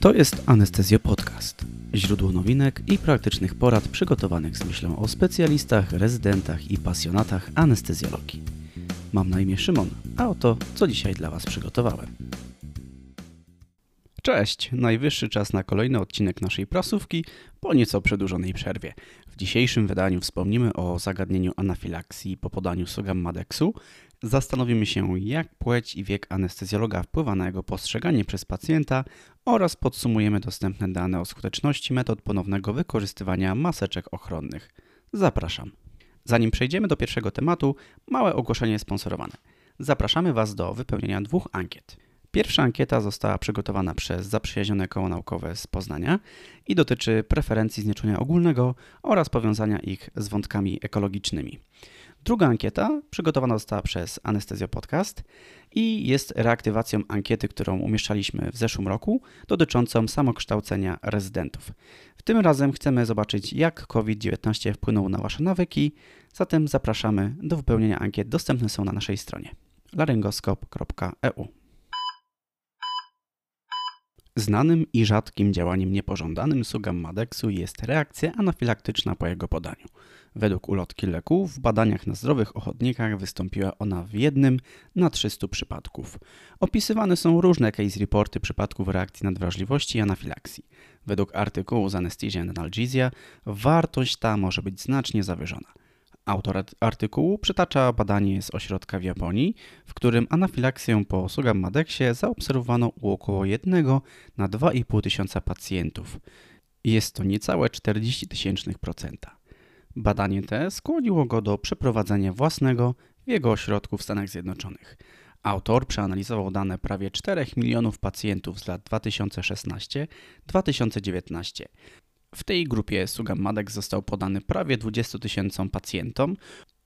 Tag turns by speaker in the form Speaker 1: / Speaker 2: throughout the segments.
Speaker 1: To jest Anestezjo Podcast. Źródło nowinek i praktycznych porad przygotowanych z myślą o specjalistach, rezydentach i pasjonatach anestezjologii. Mam na imię Szymon, a oto co dzisiaj dla Was przygotowałem. Cześć! Najwyższy czas na kolejny odcinek naszej prasówki po nieco przedłużonej przerwie. W dzisiejszym wydaniu wspomnimy o zagadnieniu anafilaksji po podaniu Sugammadexu, zastanowimy się jak płeć i wiek anestezjologa wpływa na jego postrzeganie przez pacjenta oraz podsumujemy dostępne dane o skuteczności metod ponownego wykorzystywania maseczek ochronnych. Zapraszam. Zanim przejdziemy do pierwszego tematu, małe ogłoszenie sponsorowane. Zapraszamy Was do wypełnienia dwóch ankiet. Pierwsza ankieta została przygotowana przez zaprzyjaźnione koło naukowe z Poznania i dotyczy preferencji znieczulenia ogólnego oraz powiązania ich z wątkami ekologicznymi. Druga ankieta przygotowana została przez Anestezjo Podcast i jest reaktywacją ankiety, którą umieszczaliśmy w zeszłym roku, dotyczącą samokształcenia rezydentów. W tym razem chcemy zobaczyć, jak COVID-19 wpłynął na Wasze nawyki, zatem zapraszamy do wypełnienia ankiet. Dostępne są na naszej stronie laryngoskop.eu. Znanym i rzadkim działaniem niepożądanym Sugammadexu jest reakcja anafilaktyczna po jego podaniu. Według ulotki leku w badaniach na zdrowych ochotnikach wystąpiła ona w jednym na 300 przypadków. Opisywane są różne case reporty przypadków reakcji nadwrażliwości i anafilaksji. Według artykułu z Anesthesia and Analgesia wartość ta może być znacznie zawyżona. Autor artykułu przytacza badanie z ośrodka w Japonii, w którym anafilaksję po Sugammadexie zaobserwowano u około 1 na 2,5 tysiąca pacjentów. Jest to niecałe 40 tysięcznych procenta. Badanie te skłoniło go do przeprowadzenia własnego w jego ośrodku w Stanach Zjednoczonych. Autor przeanalizował dane prawie 4 milionów pacjentów z lat 2016-2019. W tej grupie Sugammadex został podany prawie 20 tysiącom pacjentom,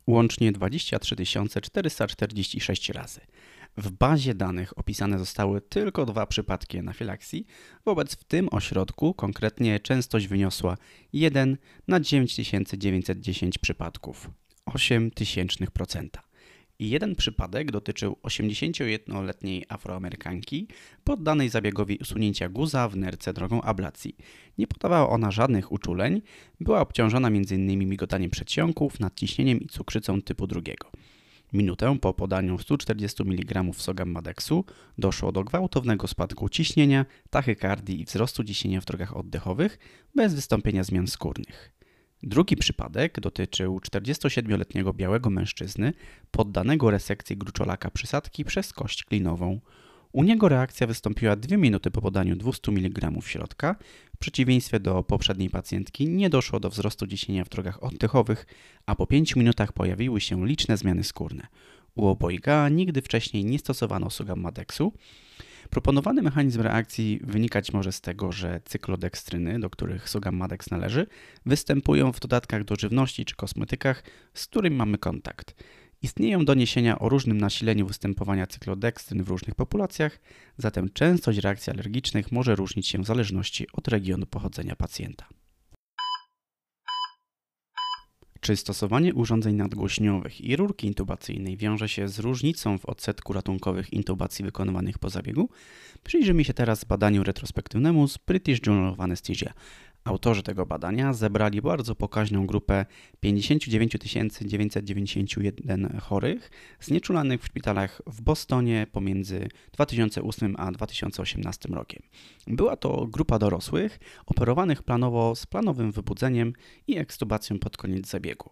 Speaker 1: łącznie 23 446 razy. W bazie danych opisane zostały tylko dwa przypadki anafilaksji, wobec w tym ośrodku konkretnie częstość wyniosła 1 na 9910 przypadków, 0,08%. I jeden przypadek dotyczył 81-letniej Afroamerykanki poddanej zabiegowi usunięcia guza w nerce drogą ablacji. Nie podawała ona żadnych uczuleń, była obciążona m.in. migotaniem przedsionków, nadciśnieniem i cukrzycą typu drugiego. Minutę po podaniu 140 mg sogammadexu doszło do gwałtownego spadku ciśnienia, tachykardii i wzrostu ciśnienia w drogach oddechowych bez wystąpienia zmian skórnych. Drugi przypadek dotyczył 47-letniego białego mężczyzny poddanego resekcji gruczolaka przysadki przez kość klinową. U niego reakcja wystąpiła 2 minuty po podaniu 200 mg środka. W przeciwieństwie do poprzedniej pacjentki nie doszło do wzrostu ciśnienia w drogach oddechowych, a po 5 minutach pojawiły się liczne zmiany skórne. U obojga nigdy wcześniej nie stosowano sugammadexu. Proponowany mechanizm reakcji wynikać może z tego, że cyklodekstryny, do których sugammadex należy, występują w dodatkach do żywności czy kosmetykach, z którymi mamy kontakt. Istnieją doniesienia o różnym nasileniu występowania cyklodekstryn w różnych populacjach, zatem częstość reakcji alergicznych może różnić się w zależności od regionu pochodzenia pacjenta. Czy stosowanie urządzeń nadgłośniowych i rurki intubacyjnej wiąże się z różnicą w odsetku ratunkowych intubacji wykonywanych po zabiegu? Przyjrzyjmy się teraz badaniu retrospektywnemu z British Journal of Anesthesia. Autorzy tego badania zebrali bardzo pokaźną grupę 59 991 chorych znieczulanych w szpitalach w Bostonie pomiędzy 2008 a 2018 rokiem. Była to grupa dorosłych operowanych planowo z planowym wybudzeniem i ekstubacją pod koniec zabiegu.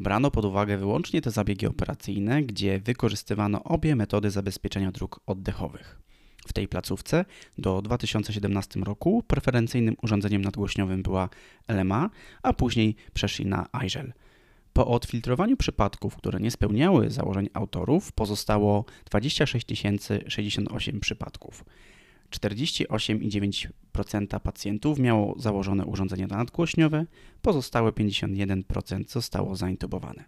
Speaker 1: Brano pod uwagę wyłącznie te zabiegi operacyjne, gdzie wykorzystywano obie metody zabezpieczenia dróg oddechowych. W tej placówce do 2017 roku preferencyjnym urządzeniem nadgłośniowym była LMA, a później przeszli na iGel. Po odfiltrowaniu przypadków, które nie spełniały założeń autorów, pozostało 26 068 przypadków. 48,9% pacjentów miało założone urządzenie nadgłośniowe, pozostałe 51% zostało zaintubowane.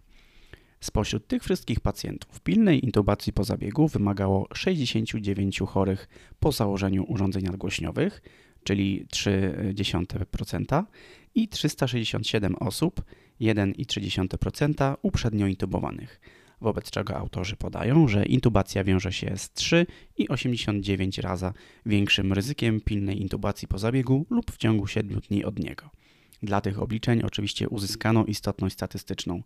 Speaker 1: Spośród tych wszystkich pacjentów pilnej intubacji po zabiegu wymagało 69 chorych po założeniu urządzeń nadgłośniowych, czyli 0,3% i 367 osób, 1,3% uprzednio intubowanych. wobec czego autorzy podają, że intubacja wiąże się z 3 i 89 razy większym ryzykiem pilnej intubacji po zabiegu lub w ciągu 7 dni od niego. Dla tych obliczeń oczywiście uzyskano istotność statystyczną.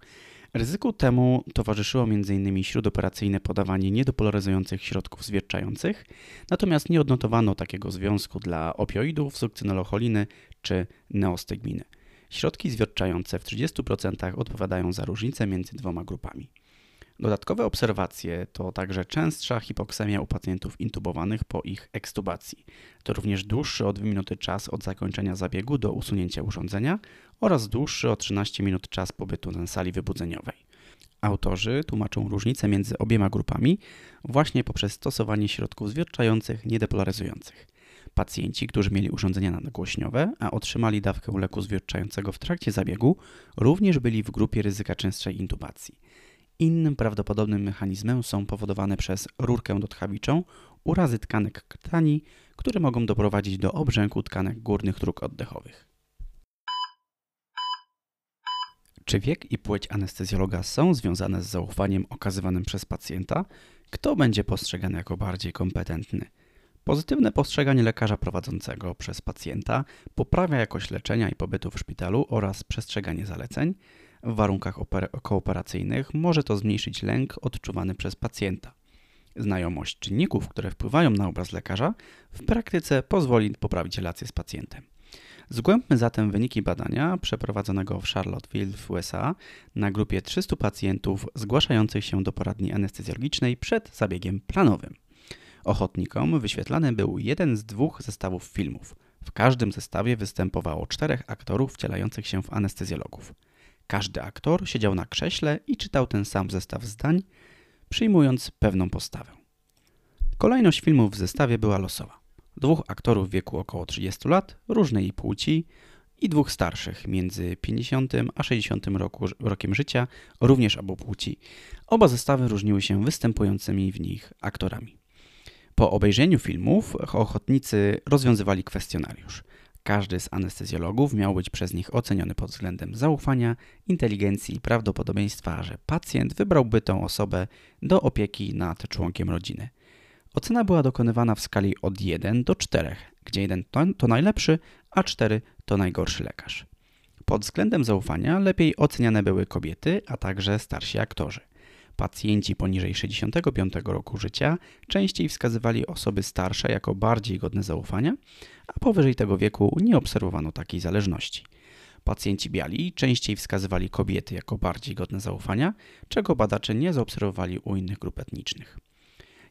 Speaker 1: Ryzyku temu towarzyszyło m.in. śródoperacyjne podawanie niedopolaryzujących środków zwierczających, natomiast nie odnotowano takiego związku dla opioidów, sukcynolocholiny czy neostygminy. Środki zwierczające w 30% odpowiadają za różnicę między dwoma grupami. Dodatkowe obserwacje to także częstsza hipoksemia u pacjentów intubowanych po ich ekstubacji. To również dłuższy o 2 minuty czas od zakończenia zabiegu do usunięcia urządzenia oraz dłuższy o 13 minut czas pobytu na sali wybudzeniowej. Autorzy tłumaczą różnicę między obiema grupami właśnie poprzez stosowanie środków zwierczających niedepolaryzujących. Pacjenci, którzy mieli urządzenia nagłośniowe, a otrzymali dawkę leku zwierczającego w trakcie zabiegu, również byli w grupie ryzyka częstszej intubacji. Innym prawdopodobnym mechanizmem są powodowane przez rurkę dotchawiczą urazy tkanek krtani, które mogą doprowadzić do obrzęku tkanek górnych dróg oddechowych. Czy wiek i płeć anestezjologa są związane z zaufaniem okazywanym przez pacjenta? Kto będzie postrzegany jako bardziej kompetentny? Pozytywne postrzeganie lekarza prowadzącego przez pacjenta poprawia jakość leczenia i pobytu w szpitalu oraz przestrzeganie zaleceń. W warunkach kooperacyjnych może to zmniejszyć lęk odczuwany przez pacjenta. Znajomość czynników, które wpływają na obraz lekarza, w praktyce pozwoli poprawić relacje z pacjentem. Zgłębmy zatem wyniki badania przeprowadzonego w Charlottesville w USA na grupie 300 pacjentów zgłaszających się do poradni anestezjologicznej przed zabiegiem planowym. Ochotnikom wyświetlany był jeden z dwóch zestawów filmów. W każdym zestawie występowało czterech aktorów wcielających się w anestezjologów. Każdy aktor siedział na krześle i czytał ten sam zestaw zdań, przyjmując pewną postawę. Kolejność filmów w zestawie była losowa. Dwóch aktorów w wieku około 30 lat, różnej płci i dwóch starszych, między 50 a 60 roku, rokiem życia, również obu płci. Oba zestawy różniły się występującymi w nich aktorami. Po obejrzeniu filmów ochotnicy rozwiązywali kwestionariusz. Każdy z anestezjologów miał być przez nich oceniony pod względem zaufania, inteligencji i prawdopodobieństwa, że pacjent wybrałby tę osobę do opieki nad członkiem rodziny. Ocena była dokonywana w skali od 1 do 4, gdzie 1 to, najlepszy, a 4 to najgorszy lekarz. Pod względem zaufania lepiej oceniane były kobiety, a także starsi aktorzy. Pacjenci poniżej 65 roku życia częściej wskazywali osoby starsze jako bardziej godne zaufania, a powyżej tego wieku nie obserwowano takiej zależności. Pacjenci biali częściej wskazywali kobiety jako bardziej godne zaufania, czego badacze nie zaobserwowali u innych grup etnicznych.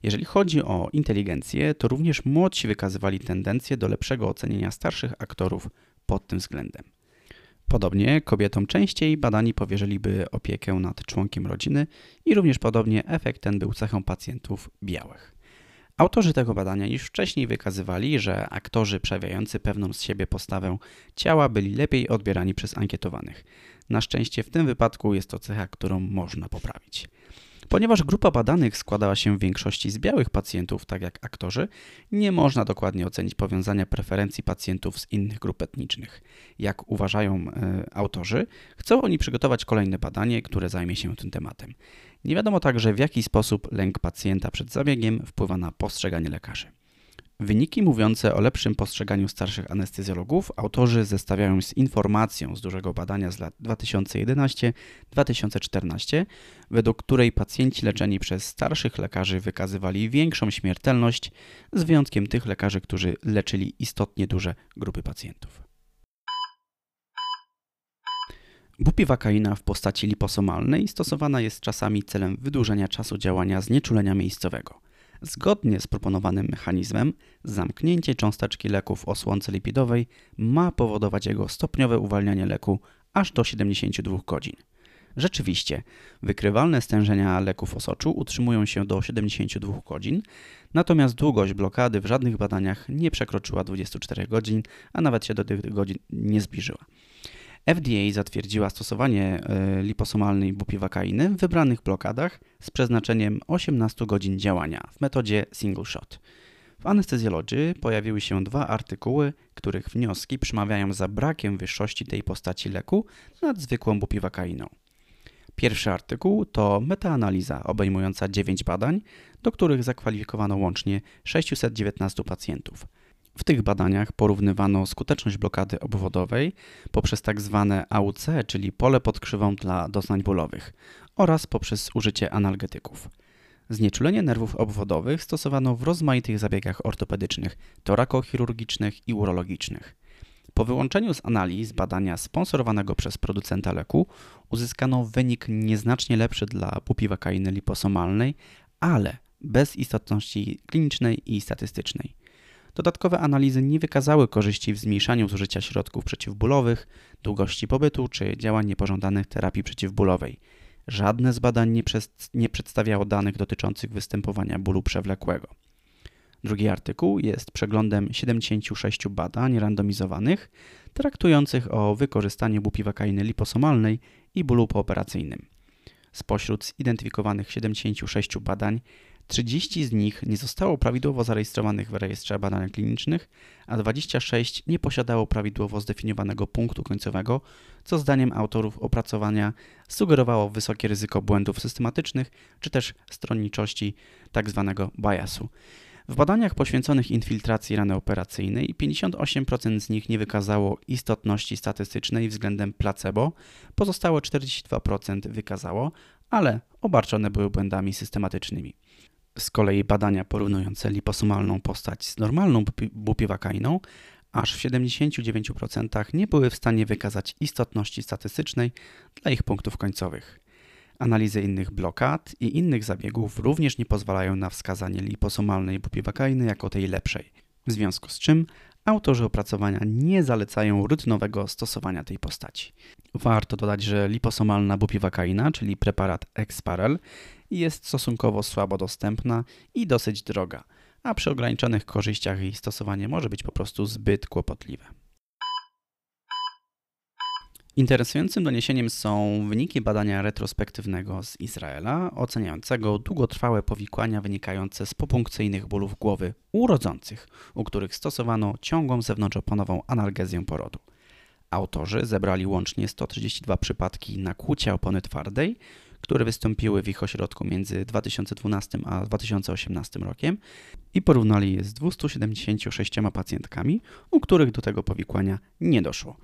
Speaker 1: Jeżeli chodzi o inteligencję, to również młodsi wykazywali tendencję do lepszego ocenienia starszych aktorów pod tym względem. Podobnie kobietom częściej badani powierzyliby opiekę nad członkiem rodziny i również podobnie efekt ten był cechą pacjentów białych. Autorzy tego badania już wcześniej wykazywali, że aktorzy przejawiający pewną z siebie postawę ciała byli lepiej odbierani przez ankietowanych. Na szczęście w tym wypadku jest to cecha, którą można poprawić. Ponieważ grupa badanych składała się w większości z białych pacjentów, tak jak aktorzy, nie można dokładnie ocenić powiązania preferencji pacjentów z innych grup etnicznych. Jak uważają y, autorzy, chcą oni przygotować kolejne badanie, które zajmie się tym tematem. Nie wiadomo także, w jaki sposób lęk pacjenta przed zabiegiem wpływa na postrzeganie lekarzy. Wyniki mówiące o lepszym postrzeganiu starszych anestezjologów autorzy zestawiają z informacją z dużego badania z lat 2011-2014, według której pacjenci leczeni przez starszych lekarzy wykazywali większą śmiertelność, z wyjątkiem tych lekarzy, którzy leczyli istotnie duże grupy pacjentów. Bupiwakaina w postaci liposomalnej stosowana jest czasami celem wydłużenia czasu działania znieczulenia miejscowego – Zgodnie z proponowanym mechanizmem, zamknięcie cząsteczki leku w osłonce lipidowej ma powodować jego stopniowe uwalnianie leku aż do 72 godzin. Rzeczywiście, wykrywalne stężenia leku w osoczu utrzymują się do 72 godzin, natomiast długość blokady w żadnych badaniach nie przekroczyła 24 godzin, a nawet się do tych godzin nie zbliżyła. FDA zatwierdziła stosowanie e, liposomalnej bupiwakainy w wybranych blokadach z przeznaczeniem 18 godzin działania w metodzie single shot. W anestezjologii pojawiły się dwa artykuły, których wnioski przemawiają za brakiem wyższości tej postaci leku nad zwykłą bupiwakainą. Pierwszy artykuł to metaanaliza obejmująca 9 badań, do których zakwalifikowano łącznie 619 pacjentów. W tych badaniach porównywano skuteczność blokady obwodowej poprzez tak zwane AUC, czyli pole pod krzywą dla doznań bólowych, oraz poprzez użycie analgetyków. Znieczulenie nerwów obwodowych stosowano w rozmaitych zabiegach ortopedycznych, torakochirurgicznych i urologicznych. Po wyłączeniu z analiz badania sponsorowanego przez producenta leku uzyskano wynik nieznacznie lepszy dla bupiwakainy liposomalnej, ale bez istotności klinicznej i statystycznej. Dodatkowe analizy nie wykazały korzyści w zmniejszaniu zużycia środków przeciwbólowych, długości pobytu czy działań niepożądanych terapii przeciwbólowej. Żadne z badań nie, nie przedstawiało danych dotyczących występowania bólu przewlekłego. Drugi artykuł jest przeglądem 76 badań randomizowanych traktujących o wykorzystaniu bupiwakainy liposomalnej i bólu pooperacyjnym. Spośród zidentyfikowanych 76 badań 30 z nich nie zostało prawidłowo zarejestrowanych w rejestrze badań klinicznych, a 26 nie posiadało prawidłowo zdefiniowanego punktu końcowego, co zdaniem autorów opracowania sugerowało wysokie ryzyko błędów systematycznych czy też stronniczości tzw. Tak biasu. W badaniach poświęconych infiltracji rany operacyjnej 58% z nich nie wykazało istotności statystycznej względem placebo, pozostałe 42% wykazało, ale obarczone były błędami systematycznymi. Z kolei badania porównujące liposomalną postać z normalną bupiwakainą aż w 79% nie były w stanie wykazać istotności statystycznej dla ich punktów końcowych. Analizy innych blokad i innych zabiegów również nie pozwalają na wskazanie liposomalnej bupiwakainy jako tej lepszej, w związku z czym autorzy opracowania nie zalecają rutynowego stosowania tej postaci. Warto dodać, że liposomalna bupiwakaina, czyli preparat Exparel, jest stosunkowo słabo dostępna i dosyć droga, a przy ograniczonych korzyściach jej stosowanie może być po prostu zbyt kłopotliwe. Interesującym doniesieniem są wyniki badania retrospektywnego z Izraela, oceniającego długotrwałe powikłania wynikające z popunkcyjnych bólów głowy u rodzących, u których stosowano ciągłą zewnątrzoponową analgezję porodu. Autorzy zebrali łącznie 132 przypadki nakłucia opony twardej, które wystąpiły w ich ośrodku między 2012 a 2018 rokiem i porównali je z 276 pacjentkami, u których do tego powikłania nie doszło.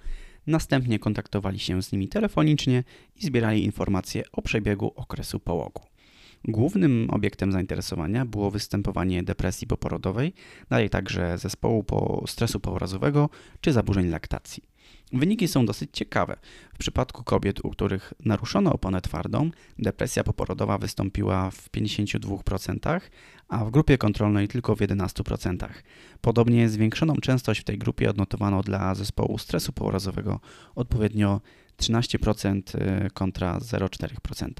Speaker 1: Następnie kontaktowali się z nimi telefonicznie i zbierali informacje o przebiegu okresu połogu. Głównym obiektem zainteresowania było występowanie depresji poporodowej, dalej także zespołu po stresu pourazowego czy zaburzeń laktacji. Wyniki są dosyć ciekawe. W przypadku kobiet, u których naruszono oponę twardą, depresja poporodowa wystąpiła w 52%, a w grupie kontrolnej tylko w 11%. Podobnie zwiększoną częstość w tej grupie odnotowano dla zespołu stresu pourazowego odpowiednio 13% y, kontra 0,4%.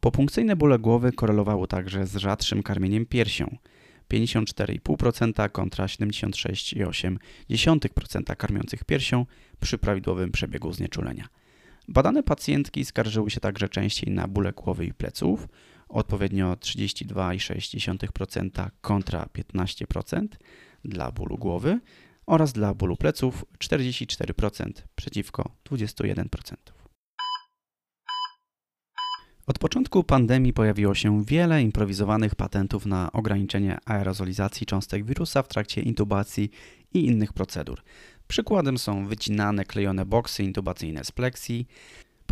Speaker 1: Popunkcyjne bóle głowy korelowały także z rzadszym karmieniem piersią. 54,5% kontra 76,8% karmiących piersią przy prawidłowym przebiegu znieczulenia. Badane pacjentki skarżyły się także częściej na bóle głowy i pleców, odpowiednio 32,6% kontra 15% dla bólu głowy oraz dla bólu pleców 44% przeciwko 21%. Od początku pandemii pojawiło się wiele improwizowanych patentów na ograniczenie aerozolizacji cząstek wirusa w trakcie intubacji i innych procedur. Przykładem są wycinane, klejone boksy intubacyjne z pleksji,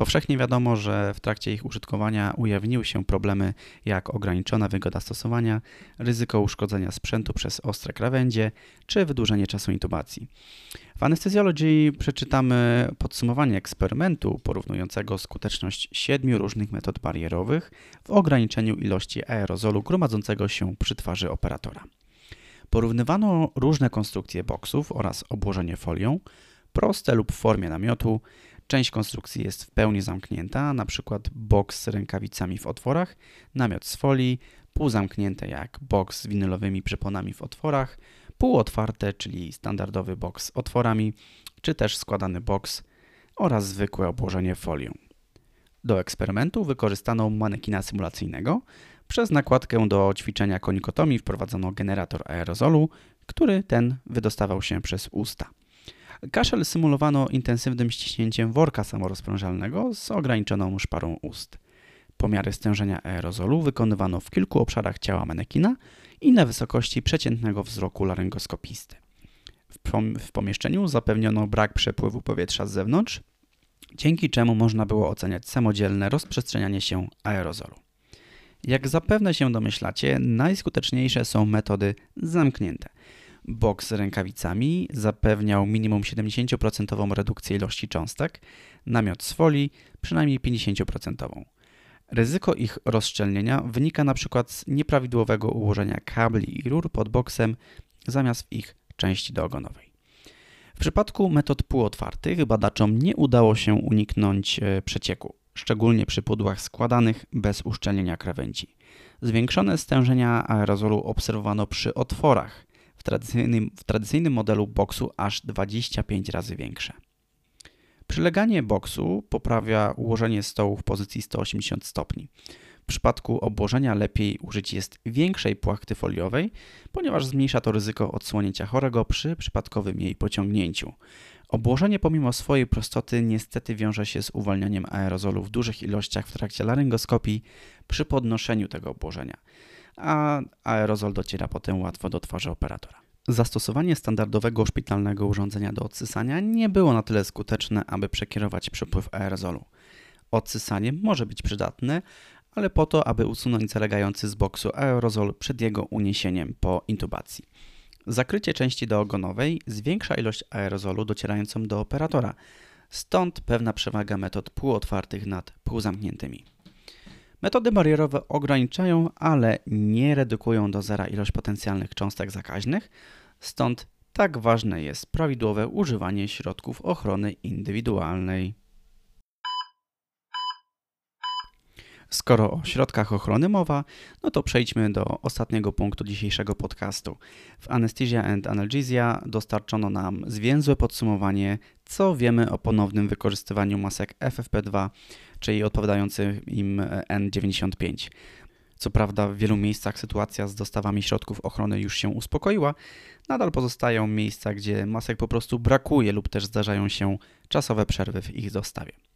Speaker 1: Powszechnie wiadomo, że w trakcie ich użytkowania ujawniły się problemy jak ograniczona wygoda stosowania, ryzyko uszkodzenia sprzętu przez ostre krawędzie czy wydłużenie czasu intubacji. W Anesthesiology przeczytamy podsumowanie eksperymentu porównującego skuteczność siedmiu różnych metod barierowych w ograniczeniu ilości aerozolu gromadzącego się przy twarzy operatora. Porównywano różne konstrukcje boksów oraz obłożenie folią, proste lub w formie namiotu, Część konstrukcji jest w pełni zamknięta, np. boks z rękawicami w otworach, namiot z folii, półzamknięte jak boks z winylowymi przeponami w otworach, półotwarte, czyli standardowy boks z otworami, czy też składany boks oraz zwykłe obłożenie folią. Do eksperymentu wykorzystano manekina symulacyjnego. Przez nakładkę do ćwiczenia konikotomii wprowadzono generator aerozolu, który ten wydostawał się przez usta. Kaszel symulowano intensywnym ściśnięciem worka samorozprężalnego z ograniczoną szparą ust. Pomiary stężenia aerozolu wykonywano w kilku obszarach ciała manekina i na wysokości przeciętnego wzroku laryngoskopisty. W pomieszczeniu zapewniono brak przepływu powietrza z zewnątrz, dzięki czemu można było oceniać samodzielne rozprzestrzenianie się aerozolu. Jak zapewne się domyślacie, najskuteczniejsze są metody zamknięte. Boks z rękawicami zapewniał minimum 70% redukcję ilości cząstek, namiot z folii przynajmniej 50%. Ryzyko ich rozszczelnienia wynika np. z nieprawidłowego ułożenia kabli i rur pod boksem zamiast w ich części doogonowej. W przypadku metod półotwartych badaczom nie udało się uniknąć e, przecieku, szczególnie przy pudłach składanych bez uszczelnienia krawędzi. Zwiększone stężenia aerozolu obserwowano przy otworach, w tradycyjnym, w tradycyjnym modelu boksu aż 25 razy większe. Przyleganie boksu poprawia ułożenie stołu w pozycji 180 stopni. W przypadku obłożenia lepiej użyć jest większej płachty foliowej, ponieważ zmniejsza to ryzyko odsłonięcia chorego przy przypadkowym jej pociągnięciu. Obłożenie pomimo swojej prostoty niestety wiąże się z uwalnianiem aerozolu w dużych ilościach w trakcie laryngoskopii przy podnoszeniu tego obłożenia, a aerozol dociera potem łatwo do twarzy operatora. Zastosowanie standardowego szpitalnego urządzenia do odsysania nie było na tyle skuteczne, aby przekierować przepływ aerozolu. Odsysanie może być przydatne, ale po to, aby usunąć zalegający z boksu aerozol przed jego uniesieniem po intubacji. Zakrycie części doogonowej zwiększa ilość aerozolu docierającą do operatora, stąd pewna przewaga metod półotwartych nad półzamkniętymi. Metody barierowe ograniczają, ale nie redukują do zera ilość potencjalnych cząstek zakaźnych, stąd tak ważne jest prawidłowe używanie środków ochrony indywidualnej. Skoro o środkach ochrony mowa, no to przejdźmy do ostatniego punktu dzisiejszego podcastu. W Anesthesia and Analgesia dostarczono nam zwięzłe podsumowanie, co wiemy o ponownym wykorzystywaniu masek FFP2, czyli odpowiadających im N95. Co prawda w wielu miejscach sytuacja z dostawami środków ochrony już się uspokoiła, nadal pozostają miejsca, gdzie masek po prostu brakuje lub też zdarzają się czasowe przerwy w ich dostawie.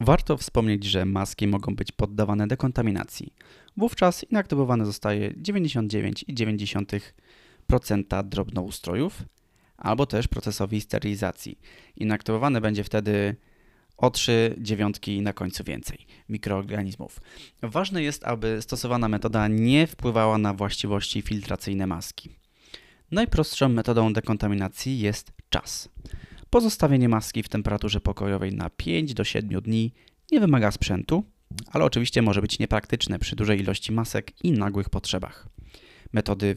Speaker 1: Warto wspomnieć, że maski mogą być poddawane dekontaminacji. Wówczas inaktywowane zostaje 99,9% drobnoustrojów albo też procesowi sterylizacji. Inaktywowane będzie wtedy o 3 dziewiątki na końcu więcej mikroorganizmów. Ważne jest, aby stosowana metoda nie wpływała na właściwości filtracyjne maski. Najprostszą metodą dekontaminacji jest czas. Pozostawienie maski w temperaturze pokojowej na 5 do 7 dni nie wymaga sprzętu, ale oczywiście może być niepraktyczne przy dużej ilości masek i nagłych potrzebach. Metody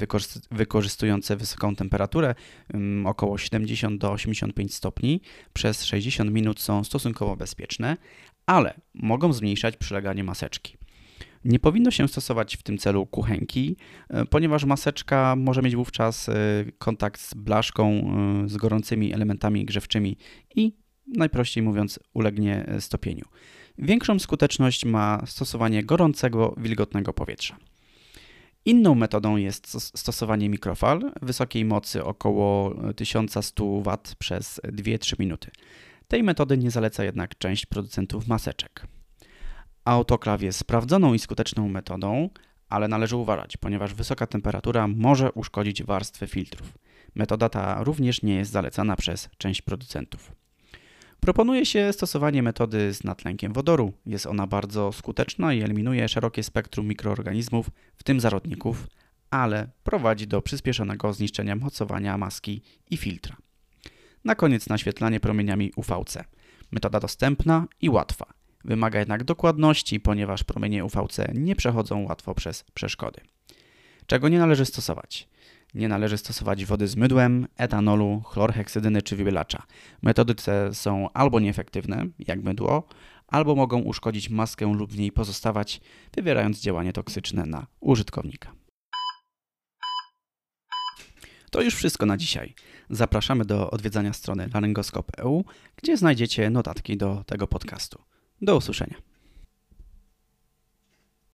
Speaker 1: wykorzystujące wysoką temperaturę, mm, około 70 do 85 stopni, przez 60 minut są stosunkowo bezpieczne, ale mogą zmniejszać przyleganie maseczki. Nie powinno się stosować w tym celu kuchenki, e, ponieważ maseczka może mieć wówczas e, kontakt z blaszką, e, z gorącymi elementami grzewczymi i najprościej mówiąc ulegnie stopieniu. Większą skuteczność ma stosowanie gorącego, wilgotnego powietrza. Inną metodą jest stosowanie mikrofal wysokiej mocy około 1100 W przez 2-3 minuty. Tej metody nie zaleca jednak część producentów maseczek. Autoklaw jest sprawdzoną i skuteczną metodą, ale należy uważać, ponieważ wysoka temperatura może uszkodzić warstwę filtrów. Metoda ta również nie jest zalecana przez część producentów. Proponuje się stosowanie metody z natlenkiem wodoru. Jest ona bardzo skuteczna i eliminuje szerokie spektrum mikroorganizmów, w tym zarodników, ale prowadzi do przyspieszonego zniszczenia mocowania maski i filtra. Na koniec naświetlanie promieniami UVC. Metoda dostępna i łatwa. Wymaga jednak dokładności, ponieważ promienie UVC nie przechodzą łatwo przez przeszkody. Czego nie należy stosować? Nie należy stosować wody z mydłem, etanolu, chlorheksydyny czy wybielacza. Metody te są albo nieefektywne, jak mydło, albo mogą uszkodzić maskę lub w niej pozostawać, wywierając działanie toksyczne na użytkownika. To już wszystko na dzisiaj. Zapraszamy do odwiedzania strony laryngoskop.eu, gdzie znajdziecie notatki do tego podcastu. Do usłyszenia.